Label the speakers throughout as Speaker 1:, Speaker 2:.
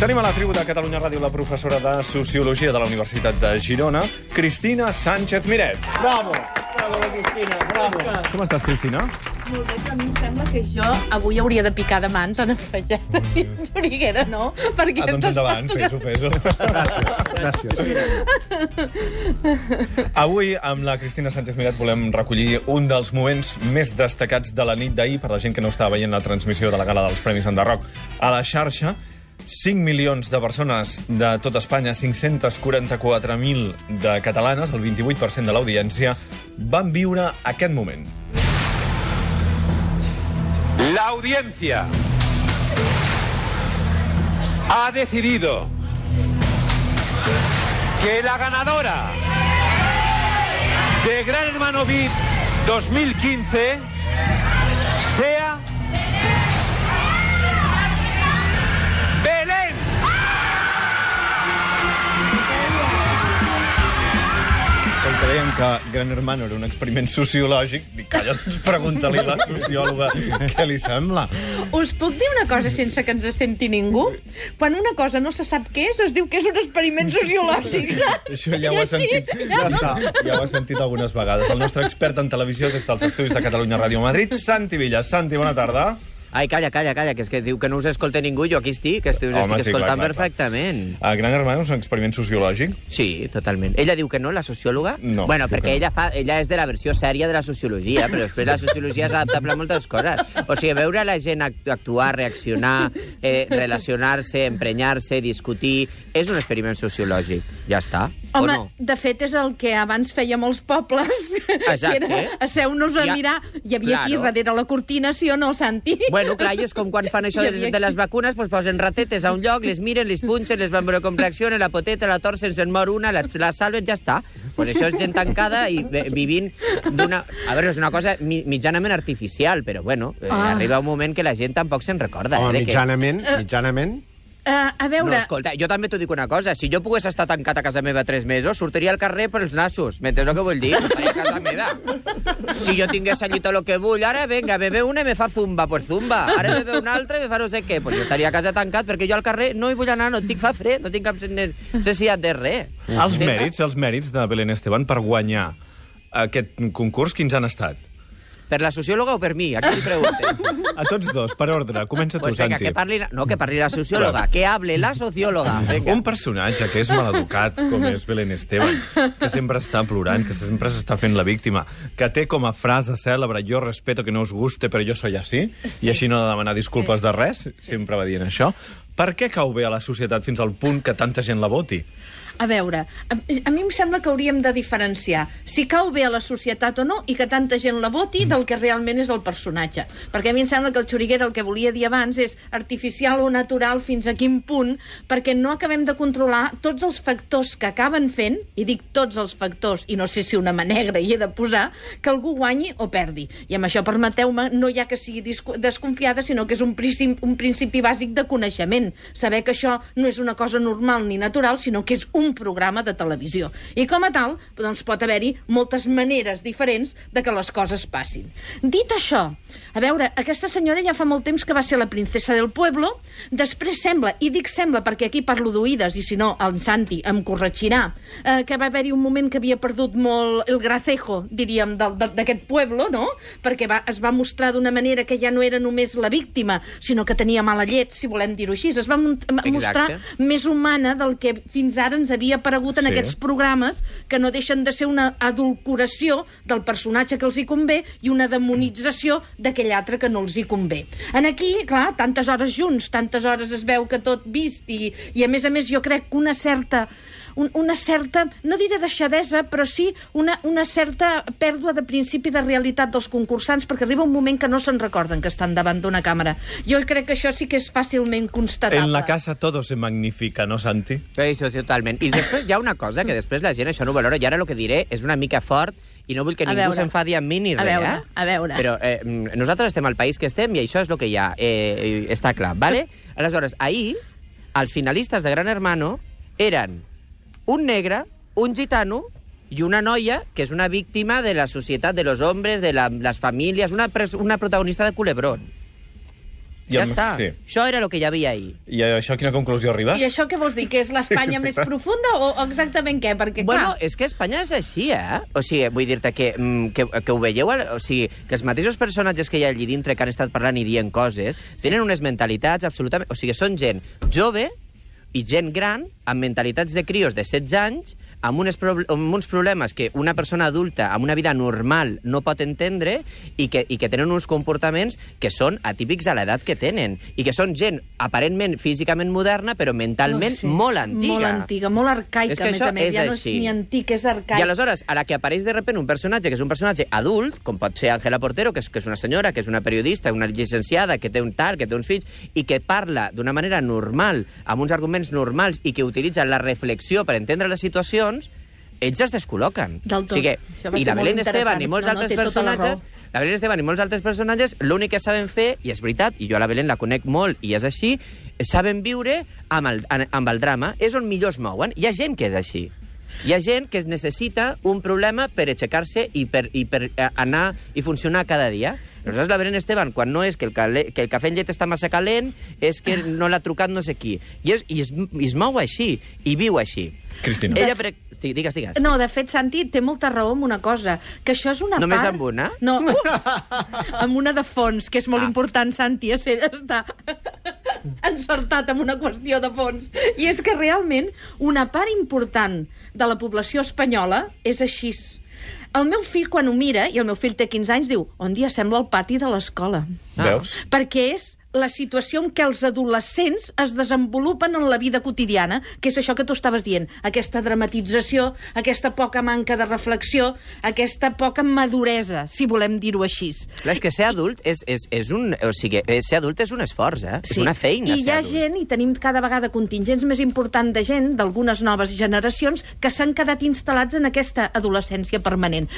Speaker 1: Tenim a la tribu de Catalunya Ràdio la professora de Sociologia de la Universitat de Girona, Cristina Sánchez Miret.
Speaker 2: Bravo! Bravo, la Cristina, bravo!
Speaker 1: Com estàs, Cristina?
Speaker 3: Molt bé, però a mi em sembla que jo avui hauria de picar de mans en afegida i en Joriguera no, perquè
Speaker 1: Ah, doncs endavant,
Speaker 3: tocant-
Speaker 1: fes-ho, fes-ho.
Speaker 2: Gràcies.
Speaker 1: Avui, amb la Cristina Sánchez Miret, volem recollir un dels moments més destacats de la nit d'ahir per la gent que no estava veient la transmissió de la gala dels Premis Enderroc a la xarxa. 5 milions de persones de tot Espanya, 544.000 de catalanes, el 28% de l'audiència, van viure aquest moment.
Speaker 4: La audiencia ha decidido que la ganadora de Gran Hermano VIP 2015 sea
Speaker 1: que deien que Gran Hermano era un experiment sociològic, dic, calla, doncs pregunta-li a la sociòloga què li sembla.
Speaker 3: Us puc dir una cosa sense que ens senti ningú? Quan una cosa no se sap què és, es diu que és un experiment sociològic, saps?
Speaker 1: Això ja ho he sentit.
Speaker 3: Ja no.
Speaker 1: Ja ho he sentit algunes vegades. El nostre expert en televisió des dels estudis de Catalunya Ràdio Madrid, Santi Villa. Santi, bona tarda.
Speaker 5: Ai, calla, calla, calla, que és que diu que no us escolta ningú, jo aquí estic, que estic,
Speaker 1: Home,
Speaker 5: estic
Speaker 1: sí, clar,
Speaker 5: escoltant
Speaker 1: clar, clar.
Speaker 5: perfectament.
Speaker 1: El Gran Hermano és un experiment sociològic?
Speaker 5: Sí, totalment. Ella diu que no, la sociòloga?
Speaker 1: No,
Speaker 5: Bueno, perquè
Speaker 1: no.
Speaker 5: ella, fa, ella és de la versió sèria de la sociologia, però després la sociologia és adaptable a moltes coses. O sigui, veure la gent act- actuar, reaccionar, eh, relacionar-se, emprenyar-se, discutir, és un experiment sociològic. Ja està.
Speaker 3: Home,
Speaker 5: o no?
Speaker 3: de fet, és el que abans feia molts pobles,
Speaker 5: Exacte.
Speaker 3: que era asseu-nos a
Speaker 5: Ja-
Speaker 3: mirar. Hi havia aquí
Speaker 5: Claro.
Speaker 3: darrere la cortina, sí o no, Santi?
Speaker 5: Bueno, clar, i és com quan fan això de, les- de les vacunes, pues posen ratetes a un lloc, les miren, les punxen, les van veure com reaccionen, la poteta, la torcen, se'n mor una, la, la salven, ja està. Pues això és gent tancada i eh, vivint d'una... A veure, és una cosa mi, mitjanament artificial, però bueno, eh,
Speaker 3: Ah.
Speaker 5: arriba un moment que la gent tampoc se'n recorda.
Speaker 2: Home,
Speaker 5: eh, de que...
Speaker 2: mitjanament, mitjanament...
Speaker 3: Uh, a
Speaker 5: No,
Speaker 3: veure,
Speaker 5: escolta, jo també t'ho dic una cosa. Si jo pogués estar tancat a casa meva tres mesos, sortiria al carrer per els nassos. M'entens el que vull dir? Estaria a casa meva. Si jo tingués allí tot el que vull, ara, venga, bebe una i me fa zumba, pues zumba. Ara bebe una altra i me fa no sé què. Pues jo estaria a casa tancat perquè jo al carrer no hi vull anar, no tinc fa fred, no tinc cap necessitat de res.
Speaker 1: Els mèrits, els mèrits de Belén Esteban per guanyar aquest concurs, quins han estat?
Speaker 5: Per la sociòloga o per mi? A qui li pregunten?
Speaker 1: A tots dos, per ordre. Comença tu,
Speaker 5: Pues venga,
Speaker 1: Santi.
Speaker 5: que parli, no, que parli la sociòloga, que hable la sociòloga. Venga.
Speaker 1: Un personatge que és maleducat, com és Belén Esteban, que sempre està plorant, que sempre s'està fent la víctima, que té com a frase cèlebre jo respeto que no us guste, però jo soy así, sí. i així no ha de demanar disculpes sí. de res, sempre va dient això. Per què cau bé a la societat fins al punt que tanta gent la voti?
Speaker 3: A veure, a, a mi em sembla que hauríem de diferenciar si cau bé a la societat o no i que tanta gent la voti del que realment és el personatge. Perquè a mi em sembla que el Xuriguera el que volia dir abans és artificial o natural fins a quin punt, perquè no acabem de controlar tots els factors que acaben fent, i dic tots els factors, i no sé si una mà negra hi he de posar, que algú guanyi o perdi. I amb això, permeteu-me, no hi ha que sigui desconfiada, sinó que és un principi, un principi bàsic de coneixement. Saber que això no és una cosa normal ni natural, sinó que és un programa de televisió. I com a tal, doncs pot haver-hi moltes maneres diferents de que les coses passin. Dit això, a veure, aquesta senyora ja fa molt temps que va ser la princesa del pueblo, després sembla, i dic sembla perquè aquí parlo d'oïdes, i si no, el Santi em corregirà, eh, que va haver-hi un moment que havia perdut molt el gracejo, diríem, d'aquest pueblo, no? Perquè va, es va mostrar d'una manera que ja no era només la víctima, sinó que tenia mala llet, si volem dir-ho així. Es va mon- mostrar més humana del que fins ara ens havia aparegut en
Speaker 1: sí.
Speaker 3: aquests programes que no deixen de ser una adulcoració del personatge que els hi convé i una demonització d'aquell altre que no els hi convé. En aquí, clar, tantes hores junts, tantes hores es veu que tot vist i, i a més a més jo crec que una certa un, una certa, no diré deixadesa, però sí una, una certa pèrdua de principi de realitat dels concursants, perquè arriba un moment que no se'n recorden que estan davant d'una càmera. Jo crec que això sí que és fàcilment constatable.
Speaker 1: En la casa todo se magnifica, no, Santi?
Speaker 5: Això, totalment. I després hi ha una cosa que després la gent això no ho valora, i ara el que diré és una mica fort, i no vull que
Speaker 3: A
Speaker 5: ningú s'enfadi amb mi ni
Speaker 3: A
Speaker 5: res,
Speaker 3: veure,
Speaker 5: eh?
Speaker 3: a veure.
Speaker 5: Però eh, nosaltres estem al país que estem i això és el que hi ha. Eh, està clar, vale? Aleshores, ahir, els finalistes de Gran Hermano eren un negre, un gitano i una noia que és una víctima de la societat, de los hombres, de la, les famílies, una, pres- una protagonista de Culebrón.
Speaker 1: I
Speaker 5: ja
Speaker 1: amb-
Speaker 5: està.
Speaker 1: sí.
Speaker 5: Això era el que hi havia ahir.
Speaker 1: I això a quina conclusió arribes?
Speaker 3: I això què vols dir? Que és l'Espanya més profunda o, exactament què? Perquè,
Speaker 5: Bueno,
Speaker 3: clar,
Speaker 5: és que Espanya és així, eh? O sigui, vull dir-te que, mm, que, que ho veieu... O sigui, que els mateixos personatges que hi ha allí dintre que han estat parlant i dient coses tenen unes mentalitats absolutament... O sigui, són gent jove i gent gran amb mentalitats de crios de 16 anys amb, unes amb uns problemes que una persona adulta amb una vida normal no pot entendre i que, i que tenen uns comportaments que són atípics a l'edat que tenen i que són gent aparentment físicament moderna però mentalment
Speaker 3: no sé,
Speaker 5: molt antiga.
Speaker 3: Molt antiga, molt arcaica,
Speaker 5: És que
Speaker 3: a més a més.
Speaker 5: és
Speaker 3: ja no és
Speaker 5: així.
Speaker 3: ni antic, és arcaic.
Speaker 5: I aleshores, a la que apareix de repente un personatge que és un personatge adult, com pot ser Ángela Portero, que és, que és una senyora, que és una periodista, una llicenciada, que té un tal, que té uns fills, i que parla d'una manera normal, amb uns arguments normals, i que utilitza la reflexió per entendre les situacions, ells es descol·loquen.
Speaker 3: Del tot.
Speaker 5: O sigui, I la Belén. Esteban i molts
Speaker 3: No, no,
Speaker 5: altres
Speaker 3: tota la
Speaker 5: personatges...
Speaker 3: raó.
Speaker 5: La Belén Esteban i molts altres personatges, l'únic que saben fer, i és veritat, i jo a la Belén la conec molt, i és així, saben viure amb el, amb el drama. És on millor es mouen. Hi ha gent que és així. Hi ha gent que necessita un problema per aixecar-se i per, i per eh, anar i funcionar cada dia. Aleshores, la Belén Esteban, quan no és que el, calé, que el cafè amb llet està massa calent, és que no l'ha trucat no sé qui. I, és, i, es, i es mou així, i viu així.
Speaker 1: Cristina.
Speaker 5: Ella, per... Sí, digues, digues.
Speaker 3: No, de fet, Santi té molta raó en una cosa, que això és una
Speaker 5: Només
Speaker 3: part...
Speaker 5: amb una?
Speaker 3: No, amb una de fons, que és molt
Speaker 5: Ah.
Speaker 3: important, Santi, és, està encertat amb una qüestió de fons. I és que realment una part important de la població espanyola és així. El meu fill, quan ho mira, i el meu fill té 15 anys, diu on dia sembla el pati de l'escola.
Speaker 5: Ah.
Speaker 1: Veus?
Speaker 3: Perquè és la situació en què els adolescents es desenvolupen en la vida quotidiana, que és això que tu estaves dient, aquesta dramatització, aquesta poca manca de reflexió, aquesta poca maduresa, si volem dir-ho així.
Speaker 5: Clar, és que ser adult és, és, és un... O sigui, eh, ser adult és un esforç, eh? És una feina,
Speaker 3: I hi ha
Speaker 5: adult.
Speaker 3: gent, i tenim cada vegada contingents més importants de gent, d'algunes noves generacions, que s'han quedat instal·lats en aquesta adolescència permanent.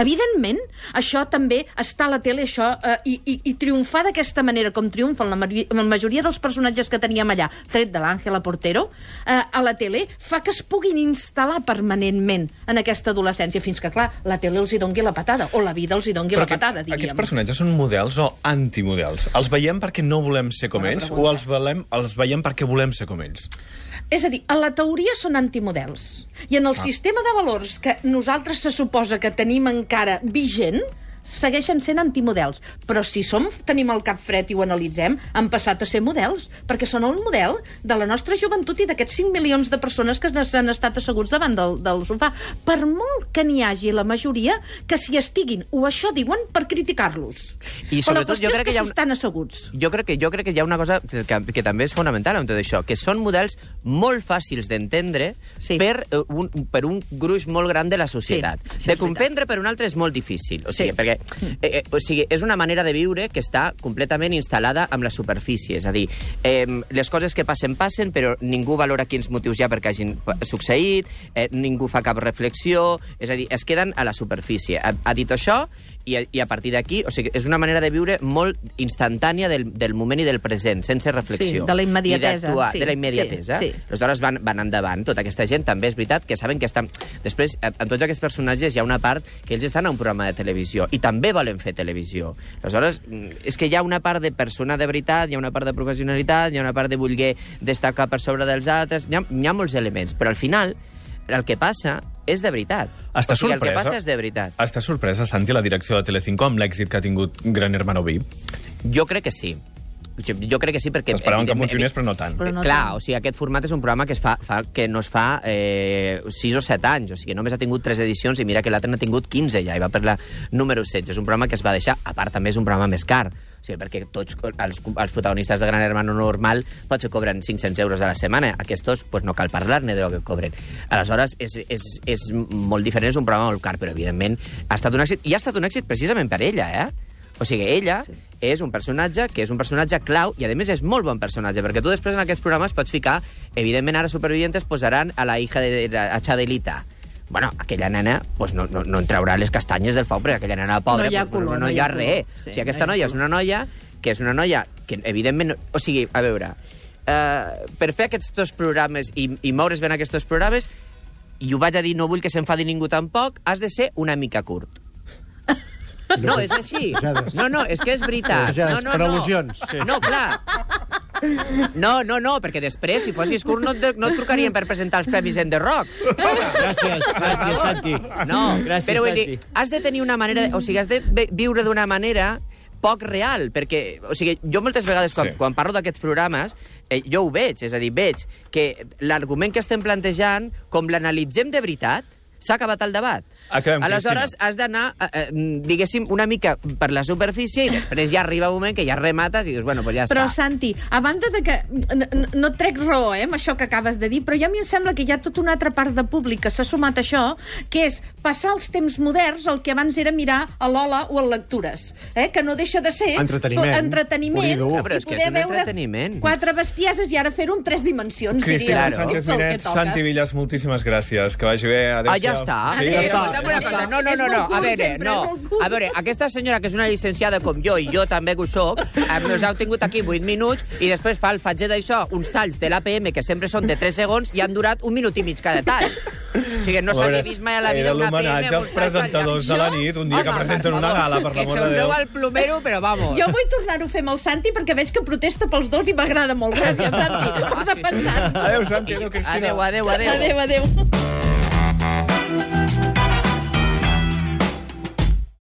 Speaker 3: Evidentment, això també està a la tele, això, eh, i, i, i triomfar d'aquesta manera, com triomfen la, mari- la majoria dels personatges que teníem allà, tret de l'Àngela Portero, eh, a la tele, fa que es puguin instal·lar permanentment en aquesta adolescència, fins que, clar, la tele els hi dongui la patada, o la vida els hi dongui la
Speaker 1: aquest-
Speaker 3: patada,
Speaker 1: aquests
Speaker 3: diríem.
Speaker 1: personatges són models o antimodels? Els veiem perquè no volem ser com
Speaker 3: Bona
Speaker 1: ells
Speaker 3: pregunta.
Speaker 1: o els, volem, els veiem perquè volem ser com ells?
Speaker 3: És a dir, a la teoria són antimodels. I en el ah. sistema de valors que nosaltres se suposa que tenim encara vigent, segueixen sent antimodels. Però si som, tenim el cap fred i ho analitzem, han passat a ser models, perquè són el model de la nostra joventut i d'aquests 5 milions de persones que s'han estat asseguts davant del, del sofà. Per molt que n'hi hagi la majoria que s'hi estiguin, o això diuen, per criticar-los.
Speaker 5: I
Speaker 3: Però la
Speaker 5: sobretot
Speaker 3: qüestió
Speaker 5: jo crec
Speaker 3: és que,
Speaker 5: que un-
Speaker 3: s'estan asseguts.
Speaker 5: Jo crec que jo crec que hi ha una cosa que, que, que també és fonamental en tot això, que són models molt fàcils d'entendre
Speaker 3: Sí.
Speaker 5: per, eh, un, per un gruix molt gran de la societat.
Speaker 3: Sí,
Speaker 5: de comprendre per un altre és molt difícil. O sigui,
Speaker 3: Sí.
Speaker 5: perquè eh, eh, o sigui, és una manera de viure que està completament instal·lada amb la superfície. És a dir, eh, les coses que passen, passen, però ningú valora quins motius hi ha perquè hagin pa- succeït, eh, ningú fa cap reflexió, és a dir, es queden a la superfície. Ha, ha dit això i a, i a partir d'aquí, o sigui, és una manera de viure molt instantània del, del moment i del present, sense reflexió.
Speaker 3: Sí, de la immediatesa,
Speaker 5: I
Speaker 3: sí,
Speaker 5: de la immediatesa.
Speaker 3: sí, sí.
Speaker 5: Aleshores van, van endavant. Tota aquesta gent també és veritat que saben que estan... Després, en tots aquests personatges hi ha una part que ells estan a un programa de televisió i també volen fer televisió. Aleshores, mm, és que hi ha una part de persona de veritat, hi ha una part de professionalitat, hi ha una part de voler destacar per sobre dels altres, hi ha, hi ha molts elements, però al final el que passa és de veritat.
Speaker 1: Està
Speaker 5: o sigui, el que
Speaker 1: sorpresa?
Speaker 5: passa és de veritat.
Speaker 1: Està sorpresa, Santi, la direcció de Telecinco amb l'èxit que ha tingut Gran Hermano VIP?
Speaker 5: Jo crec que sí. Jo, crec que sí, perquè...
Speaker 1: Esperaven que funcionés, però no tant.
Speaker 3: Però no
Speaker 5: Clar,
Speaker 3: tant.
Speaker 5: o sigui, aquest format és un programa que es fa, fa que no es fa eh, 6 o 7 anys, o sigui, només ha tingut 3 edicions i mira que l'altre n'ha tingut 15 ja, i va per la número 16. És un programa que es va deixar, a part també és un programa més car, o sigui, perquè tots els, els protagonistes de Gran Hermano normal potser cobren 500 euros a la setmana. Aquests, pues, no cal parlar-ne de lo que cobren. Aleshores, és, és, és molt diferent, és un programa molt car, però evidentment ha estat un èxit, i ha estat un èxit precisament per ella, eh? O sigui, ella sí. és un personatge que és un personatge clau i, a més, és molt bon personatge, perquè tu després en aquests programes pots ficar... Evidentment, ara Supervivientes posaran a la hija de, de a Chadelita. Bueno, aquella nena pues, no, no, no en traurà les castanyes del foc, perquè aquella nena pobra
Speaker 3: No hi ha color,
Speaker 5: no, no hi ha res.
Speaker 3: Sí,
Speaker 5: o sigui, aquesta
Speaker 3: no hi ha
Speaker 5: noia és una noia que és una noia que, evidentment... O sigui, a veure, uh, per fer aquests dos programes i, i moure's bé en aquests dos programes, i ho vaig a dir, no vull que s'enfadi ningú tampoc, has de ser una mica curt. No, és així. No, no, és que és veritat. No, no,
Speaker 2: per
Speaker 5: no.
Speaker 2: al·lusions, sí.
Speaker 5: No, clar. No, no, no, perquè després, si fossis curt, no, et- no et trucarien per presentar els premis en The Rock.
Speaker 2: Gràcies, gràcies, Santi.
Speaker 5: No,
Speaker 2: Gràcies,
Speaker 5: però vull dir, has de tenir una manera... O sigui, has de viure d'una manera poc real, perquè, o sigui, jo moltes vegades quan,
Speaker 1: sí.
Speaker 5: quan parlo d'aquests programes, eh, jo ho veig, és a dir, veig que l'argument que estem plantejant, com l'analitzem de veritat, s'ha acabat el debat.
Speaker 1: Acabem,
Speaker 5: Aleshores,
Speaker 1: Cristina.
Speaker 5: has d'anar, eh, eh, diguéssim, una mica per la superfície i després ja arriba un moment que ja remates i dius, bueno, pues ja
Speaker 3: Però,
Speaker 5: està.
Speaker 3: Santi, a banda de que... n- n- No et trec raó, eh, amb això que acabes de dir, però ja a mi em sembla que hi ha tota una altra part de públic que s'ha sumat a això, que és passar els temps moderns el que abans era mirar a l'Ola o a lectures, eh, que no deixa de ser...
Speaker 2: Entreteniment,
Speaker 3: to- entreteniment.
Speaker 5: Ah, però és que
Speaker 3: poder
Speaker 5: és un
Speaker 3: veure
Speaker 5: entreteniment.
Speaker 3: quatre bestieses i ara fer-ho en tres dimensions,
Speaker 1: Cristina
Speaker 3: diria.
Speaker 1: Sánchez
Speaker 3: que
Speaker 1: Miret,
Speaker 3: toca.
Speaker 1: Santi Villas, moltíssimes gràcies. Que vagi bé. Adéu
Speaker 5: Ah, ja està.
Speaker 1: Sí, ja
Speaker 5: Eh,
Speaker 1: està.
Speaker 3: Ja
Speaker 5: cosa,
Speaker 3: està.
Speaker 5: no, no, no, no, a veure, no. A veure, aquesta senyora, que és una llicenciada com jo, i jo també que ho soc, eh, nos heu tingut aquí 8 minuts, i després fa el fatger d'això, uns talls de l'APM, que sempre són de 3 segons, i han durat un minut i mig cada tall. O sigui, no s'havia vist mai a la vida
Speaker 1: era
Speaker 5: una
Speaker 1: l'homenatge
Speaker 5: amb
Speaker 1: als presentadors de la nit, un dia que
Speaker 5: Home,
Speaker 1: presenten
Speaker 5: per
Speaker 1: una gala, per
Speaker 5: Que
Speaker 1: l'amor
Speaker 5: se
Speaker 1: de
Speaker 5: us
Speaker 1: Déu.
Speaker 5: veu al plomero, però vamos.
Speaker 3: Jo vull tornar-ho a fer amb el Santi perquè veig que protesta pels dos i m'agrada molt. Gràcies, Santi.
Speaker 5: Ah.
Speaker 1: Adéu, Santi. Adéu, Cristina.
Speaker 5: Adéu, adéu, adéu.
Speaker 3: Adéu, adéu.